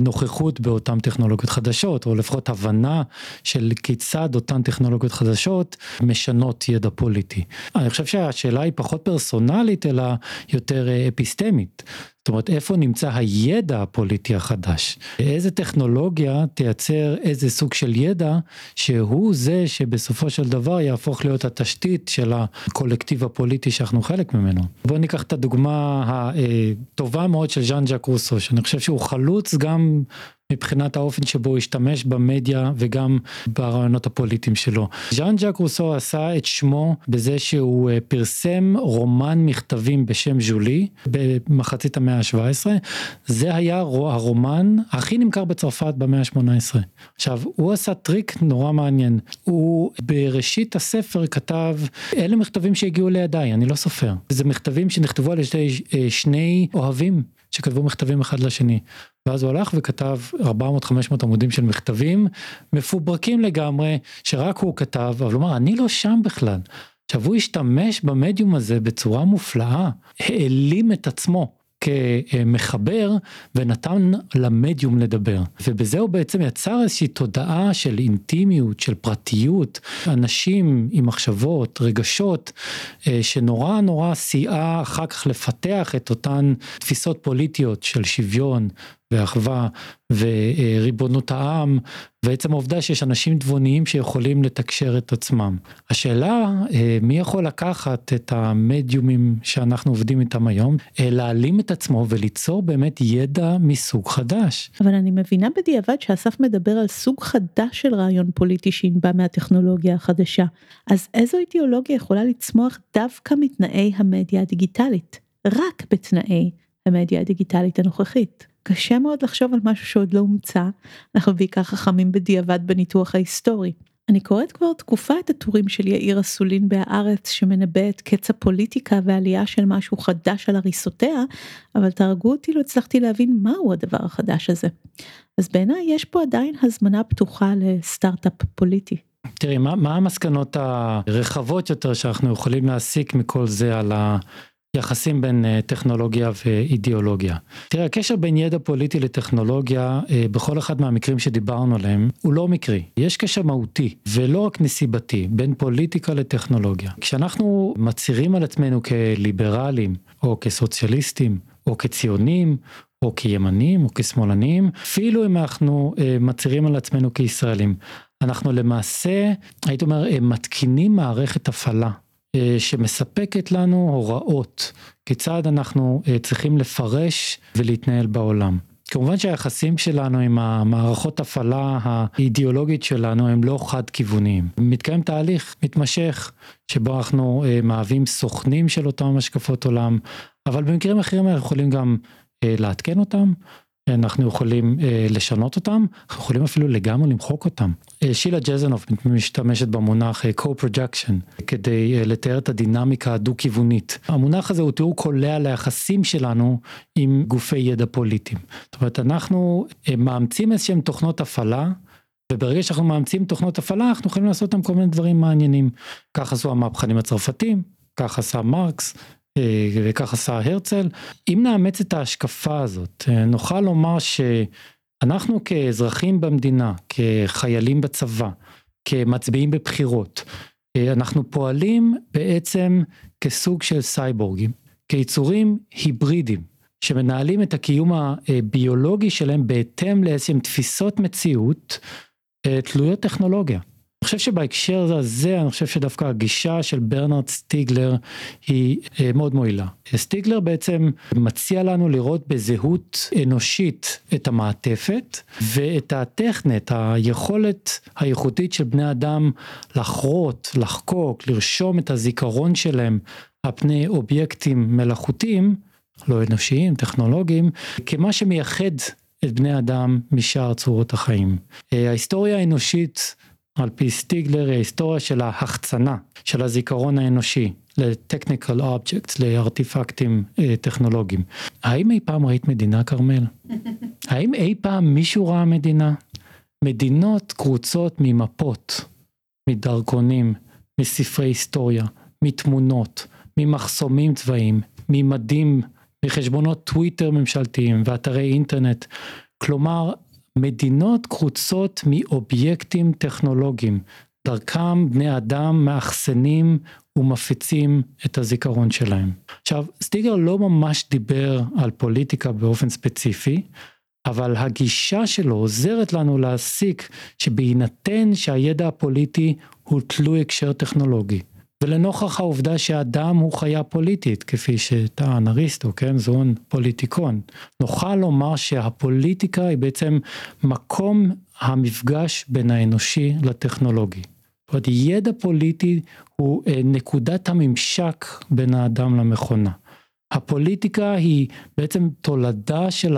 נוכחות באותן טכנולוגיות חדשות, או לפחות הבנה של כיצד אותן טכנולוגיות חדשות משנות ידע פוליטי. אני חושב שהשאלה היא פחות פרסונלית אלא יותר אפיסטמית. זאת אומרת איפה נמצא הידע הפוליטי החדש, איזה טכנולוגיה תייצר איזה סוג של ידע שהוא זה שבסופו של דבר יהפוך להיות התשתית של הקולקטיב הפוליטי שאנחנו חלק ממנו. בואו ניקח את הדוגמה הטובה מאוד של ז'אן ז'אק רוסו שאני חושב שהוא חלוץ גם מבחינת האופן שבו הוא השתמש במדיה וגם ברעיונות הפוליטיים שלו. ז'אן ז'אק רוסו עשה את שמו בזה שהוא אה, פרסם רומן מכתבים בשם ז'ולי במחצית המאה ה-17. זה היה הרומן הכי נמכר בצרפת במאה ה-18. עכשיו הוא עשה טריק נורא מעניין. הוא בראשית הספר כתב אלה מכתבים שהגיעו לידיי אני לא סופר. זה מכתבים שנכתבו על ידי אה, שני אוהבים שכתבו מכתבים אחד לשני. ואז הוא הלך וכתב 400-500 עמודים של מכתבים מפוברקים לגמרי שרק הוא כתב אבל הוא אמר אני לא שם בכלל. עכשיו הוא השתמש במדיום הזה בצורה מופלאה העלים את עצמו כמחבר ונתן למדיום לדבר ובזה הוא בעצם יצר איזושהי תודעה של אינטימיות של פרטיות אנשים עם מחשבות רגשות אה, שנורא נורא סייעה אחר כך לפתח את אותן תפיסות פוליטיות של שוויון ואחווה וריבונות העם ועצם העובדה שיש אנשים תבוניים שיכולים לתקשר את עצמם. השאלה אה, מי יכול לקחת את המדיומים שאנחנו עובדים איתם היום, אה, להעלים את עצמו וליצור באמת ידע מסוג חדש. אבל אני מבינה בדיעבד שאסף מדבר על סוג חדש של רעיון פוליטי שינבע מהטכנולוגיה החדשה. אז איזו אידיאולוגיה יכולה לצמוח דווקא מתנאי המדיה הדיגיטלית? רק בתנאי המדיה הדיגיטלית הנוכחית. קשה מאוד לחשוב על משהו שעוד לא הומצא, אנחנו בעיקר חכמים בדיעבד בניתוח ההיסטורי. אני קוראת כבר תקופה את הטורים של יאיר אסולין בהארץ שמנבא את קץ הפוליטיקה ועלייה של משהו חדש על הריסותיה, אבל תהרגו אותי לא הצלחתי להבין מהו הדבר החדש הזה. אז בעיניי יש פה עדיין הזמנה פתוחה לסטארט-אפ פוליטי. תראי, מה, מה המסקנות הרחבות יותר שאנחנו יכולים להסיק מכל זה על ה... יחסים בין אה, טכנולוגיה ואידיאולוגיה. תראה, הקשר בין ידע פוליטי לטכנולוגיה, אה, בכל אחד מהמקרים שדיברנו עליהם, הוא לא מקרי. יש קשר מהותי, ולא רק נסיבתי, בין פוליטיקה לטכנולוגיה. כשאנחנו מצהירים על עצמנו כליברלים, או כסוציאליסטים, או כציונים, או כימנים, או כשמאלנים, אפילו אם אנחנו אה, מצהירים על עצמנו כישראלים. אנחנו למעשה, הייתי אומר, מתקינים מערכת הפעלה שמספקת לנו הוראות כיצד אנחנו אה, צריכים לפרש ולהתנהל בעולם. כמובן שהיחסים שלנו עם המערכות הפעלה האידיאולוגית שלנו הם לא חד כיווניים. מתקיים תהליך מתמשך שבו אנחנו אה, מהווים סוכנים של אותם השקפות עולם, אבל במקרים אחרים אנחנו יכולים גם אה, לעדכן אותם, אנחנו יכולים אה, לשנות אותם, אנחנו יכולים אפילו לגמרי למחוק אותם. אה, שילה ג'זנוף משתמשת במונח אה, co-projection כדי אה, לתאר את הדינמיקה הדו-כיוונית. המונח הזה הוא תיאור קולע ליחסים שלנו עם גופי ידע פוליטיים. זאת אומרת אנחנו אה, מאמצים איזשהם תוכנות הפעלה וברגע שאנחנו מאמצים תוכנות הפעלה אנחנו יכולים לעשות אותם כל מיני דברים מעניינים. כך עשו המהפכנים הצרפתים, כך עשה מרקס, וכך עשה הרצל. אם נאמץ את ההשקפה הזאת, אה, נוכל לומר שאנחנו כאזרחים במדינה, כחיילים בצבא, כמצביעים בבחירות, אה, אנחנו פועלים בעצם כסוג של סייבורגים, כיצורים היברידים, שמנהלים את הקיום הביולוגי שלהם בהתאם לאיזשהם תפיסות מציאות תלויות טכנולוגיה. אני חושב שבהקשר הזה, אני חושב שדווקא הגישה של ברנרד סטיגלר היא אה, מאוד מועילה. סטיגלר בעצם מציע לנו לראות בזהות אנושית את המעטפת ואת הטכנט, היכולת הייחודית של בני אדם לחרות, לחקוק, לרשום את הזיכרון שלהם על פני אובייקטים מלאכותיים, לא אנושיים, טכנולוגיים, כמה שמייחד את בני אדם משאר צורות החיים. אה, ההיסטוריה האנושית על פי סטיגלר היא ההיסטוריה של ההחצנה של הזיכרון האנושי ל-technical objects, לארטיפקטים אה, טכנולוגיים. האם אי פעם ראית מדינה כרמל? האם אי פעם מישהו ראה מדינה? מדינות קרוצות ממפות, מדרכונים, מספרי היסטוריה, מתמונות, ממחסומים צבאיים, ממדים, מחשבונות טוויטר ממשלתיים ואתרי אינטרנט. כלומר, מדינות קרוצות מאובייקטים טכנולוגיים, דרכם בני אדם מאחסנים ומפיצים את הזיכרון שלהם. עכשיו, סטיגר לא ממש דיבר על פוליטיקה באופן ספציפי, אבל הגישה שלו עוזרת לנו להסיק שבהינתן שהידע הפוליטי הוא תלוי הקשר טכנולוגי. ולנוכח העובדה שהאדם הוא חיה פוליטית, כפי שטען אריסטו, כן, זון פוליטיקון, נוכל לומר שהפוליטיקה היא בעצם מקום המפגש בין האנושי לטכנולוגי. זאת אומרת, ידע פוליטי הוא אה, נקודת הממשק בין האדם למכונה. הפוליטיקה היא בעצם תולדה של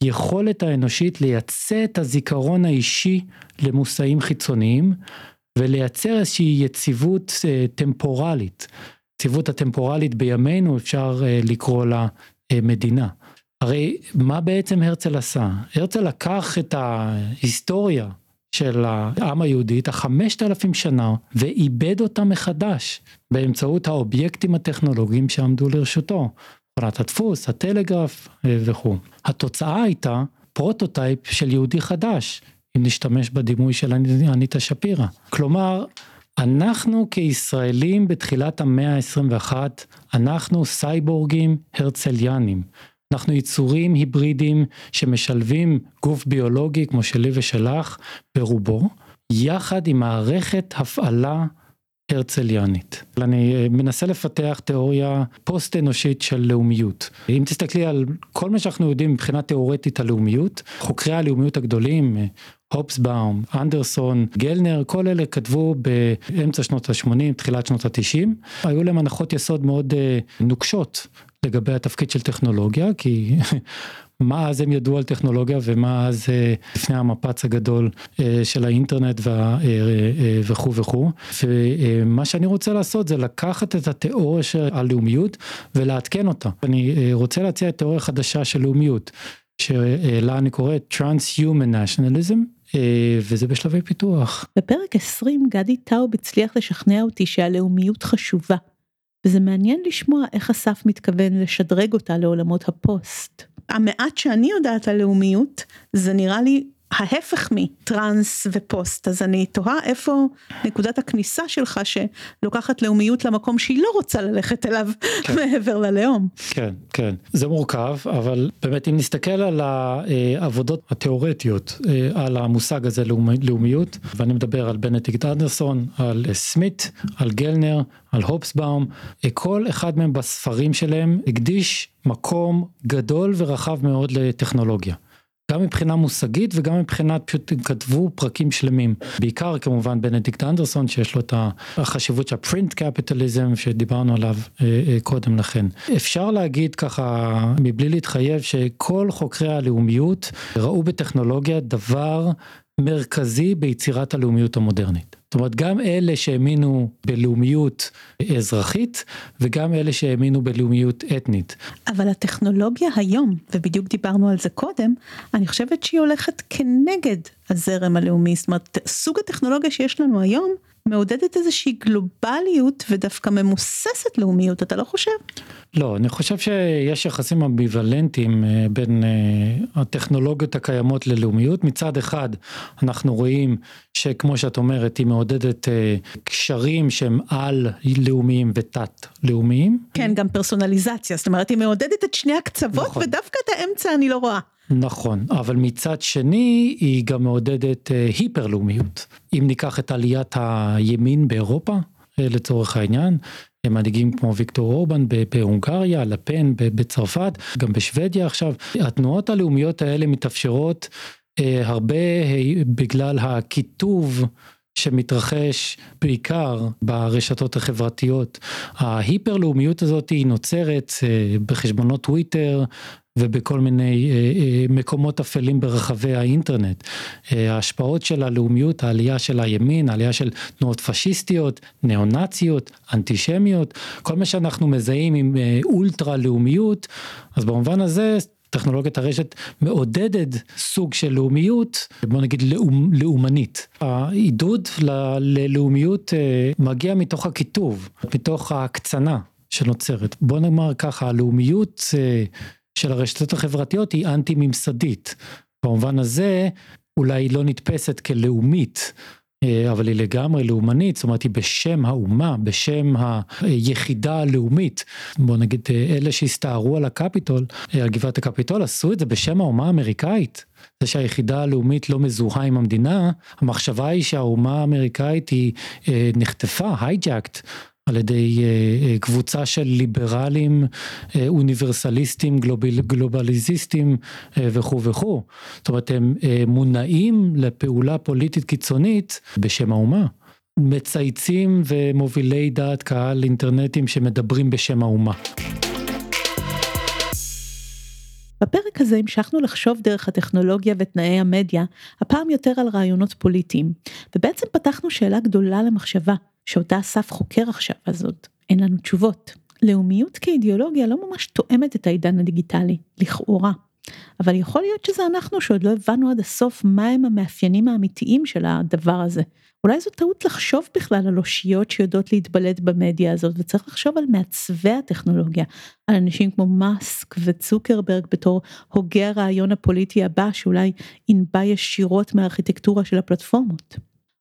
היכולת האנושית לייצא את הזיכרון האישי למושאים חיצוניים, ולייצר איזושהי יציבות אה, טמפורלית. יציבות הטמפורלית בימינו אפשר אה, לקרוא לה אה, מדינה. הרי מה בעצם הרצל עשה? הרצל לקח את ההיסטוריה של העם היהודי, את החמשת אלפים שנה, ואיבד אותה מחדש באמצעות האובייקטים הטכנולוגיים שעמדו לרשותו. מכונת הדפוס, הטלגרף וכו'. התוצאה הייתה prototype של יהודי חדש, אם נשתמש בדימוי של אניטה שפירא. כלומר, אנחנו כישראלים בתחילת המאה ה-21, אנחנו סייבורגים הרצליאנים. אנחנו יצורים היברידים שמשלבים גוף ביולוגי כמו שלי ושלך ברובו, יחד עם מערכת הפעלה הרצליאנית. אני אה, מנסה לפתח תיאוריה פוסט אנושית של לאומיות. אם תסתכלי על כל מה שאנחנו יודעים מבחינה תיאורטית על לאומיות, חוקרי הלאומיות הגדולים, אה, הופסבאום, אנדרסון, גלנר, כל אלה כתבו באמצע שנות ה-80, תחילת שנות ה-90. היו להם הנחות יסוד מאוד uh, נוקשות לגבי התפקיד של טכנולוגיה, כי מה אז הם ידעו על טכנולוגיה ומה אז אה, לפני המפץ הגדול אה, של האינטרנט וכו' וכו'. ומה שאני רוצה לעשות זה לקחת את התיאוריה של הלאומיות ולעדכן אותה. אני רוצה להציע תיאוריה חדשה של לאומיות. שלה אני קורא Trans-Human Nationalism, אה, וזה בשלבי פיתוח. בפרק 20 גדי טאוב הצליח לשכנע אותי שהלאומיות חשובה, וזה מעניין לשמוע איך אסף מתכוון לשדרג אותה לעולמות הפוסט. המעט שאני יודעת על לאומיות, זה נראה לי ההפך מטראנס ופוסט אז אני תוהה איפה נקודת הכניסה שלך שלוקחת לאומיות למקום שהיא לא רוצה ללכת אליו כן. מעבר ללאום. כן כן זה מורכב אבל באמת אם נסתכל על העבודות התיאורטיות אה, על המושג הזה לאומיות ואני מדבר על בנטיקט אנדרסון על סמית על גלנר על הופסבאום אה, כל אחד מהם בספרים שלהם הקדיש מקום גדול ורחב מאוד לטכנולוגיה. גם מבחינה מושגית וגם מבחינת פשוט הם כתבו פרקים שלמים בעיקר כמובן בנדיקט אנדרסון שיש לו את החשיבות של הפרינט קפיטליזם שדיברנו עליו אה, אה, קודם לכן. אפשר להגיד ככה מבלי להתחייב שכל חוקרי הלאומיות ראו בטכנולוגיה דבר מרכזי ביצירת הלאומיות המודרנית. זאת אומרת גם אלה שהאמינו בלאומיות אזרחית וגם אלה שהאמינו בלאומיות אתנית. אבל הטכנולוגיה היום, ובדיוק דיברנו על זה קודם, אני חושבת שהיא הולכת כנגד הזרם הלאומי, זאת אומרת סוג הטכנולוגיה שיש לנו היום מעודדת איזושהי גלובליות ודווקא ממוססת לאומיות, אתה לא חושב? לא, אני חושב שיש יחסים אמביוולנטיים אה, בין אה, הטכנולוגיות הקיימות ללאומיות. מצד אחד, אנחנו רואים שכמו שאת אומרת, היא מעודדת אה, קשרים שהם על-לאומיים ותת-לאומיים. כן, גם פרסונליזציה, זאת אומרת, היא מעודדת את שני הקצוות, נכון. ודווקא את האמצע אני לא רואה. נכון, אבל מצד שני היא גם מעודדת היפר לאומיות. אם ניקח את עליית הימין באירופה, לצורך העניין, מנהיגים כמו ויקטור אורבן בהונגריה, לפן בצרפת, גם בשוודיה עכשיו. התנועות הלאומיות האלה מתאפשרות אה, הרבה בגלל הקיטוב שמתרחש בעיקר ברשתות החברתיות. ההיפר לאומיות הזאת היא נוצרת אה, בחשבונות טוויטר ובכל מיני אה, אה, מקומות אפלים ברחבי האינטרנט. אה, ההשפעות של הלאומיות, העלייה של הימין, העלייה של תנועות פשיסטיות, ניאו-נאציות, אנטישמיות, כל מה שאנחנו מזהים עם אולטרה לאומיות, אז במובן הזה טכנולוגיית הרשת מעודדת סוג של לאומיות, בוא נגיד לאומ, לאומנית. העידוד ללאומיות מגיע מתוך הקיטוב, מתוך ההקצנה שנוצרת. בוא נאמר ככה, הלאומיות של הרשתות החברתיות היא אנטי ממסדית. במובן הזה אולי היא לא נתפסת כלאומית, אה, אבל היא לגמרי לאומנית, זאת אומרת היא בשם האומה, בשם היחידה הלאומית. בוא נגיד אה, אלה שהסתערו על הקפיטול, אה, על גבעת הקפיטול, עשו את זה בשם האומה האמריקאית. זה שהיחידה הלאומית לא מזוהה עם המדינה, המחשבה היא שהאומה האמריקאית היא נחטפה, הייג'קט. על ידי אה, אה, קבוצה של ליברלים, אה, אוניברסליסטים, גלובל, גלובליזיסטים וכו' וכו'. זאת אומרת הם מונעים לפעולה פוליטית קיצונית בשם האומה. מצייצים ומובילי דעת קהל אינטרנטיים שמדברים בשם האומה. בפרק הזה המשכנו לחשוב דרך הטכנולוגיה ותנאי המדיה, הפעם יותר על רעיונות פוליטיים, ובעצם פתחנו שאלה גדולה למחשבה, שאותה אסף חוקר עכשיו, אז עוד אין לנו תשובות. לאומיות כאידיאולוגיה לא ממש תואמת את העידן הדיגיטלי, לכאורה. אבל יכול להיות שזה אנחנו שעוד לא הבנו עד הסוף מהם המאפיינים האמיתיים של הדבר הזה. אולי זו טעות לחשוב בכלל על אושיות שיודעות להתבלט במדיה הזאת וצריך לחשוב על מעצבי הטכנולוגיה, על אנשים כמו מאסק וצוקרברג בתור הוגי הרעיון הפוליטי הבא שאולי ינבע ישירות מהארכיטקטורה של הפלטפורמות.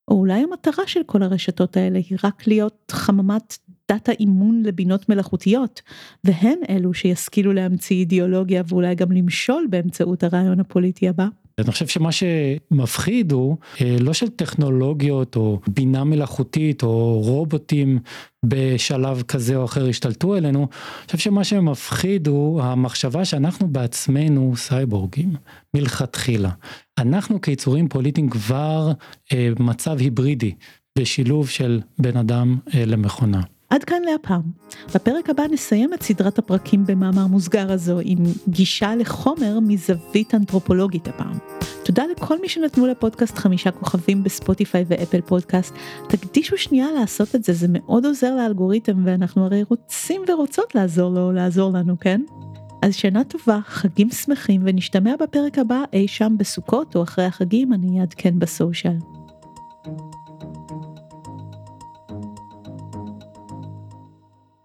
או אולי המטרה של כל הרשתות האלה היא רק להיות חממת דאטה אימון לבינות מלאכותיות, והן אלו שישכילו להמציא אידיאולוגיה ואולי גם למשול באמצעות הרעיון הפוליטי הבא. אני חושב שמה שמפחיד הוא אה, לא של טכנולוגיות או בינה מלאכותית או רובוטים בשלב כזה או אחר השתלטו אלינו, אני חושב שמה שמפחיד הוא המחשבה שאנחנו בעצמנו סייבורגים מלכתחילה. אנחנו כיצורים פוליטיים כבר אה, מצב היברידי בשילוב של בן אדם אה, למכונה. עד כאן להפעם. בפרק הבא נסיים את סדרת הפרקים במאמר מוסגר הזו עם גישה לחומר מזווית אנתרופולוגית הפעם. תודה לכל מי שנתנו לפודקאסט חמישה כוכבים בספוטיפיי ואפל פודקאסט. תקדישו שנייה לעשות את זה, זה מאוד עוזר לאלגוריתם ואנחנו הרי רוצים ורוצות לעזור לו, לעזור לנו, כן? אז שנה טובה, חגים שמחים ונשתמע בפרק הבא אי שם בסוכות או אחרי החגים, אני אעדכן בסושיאל.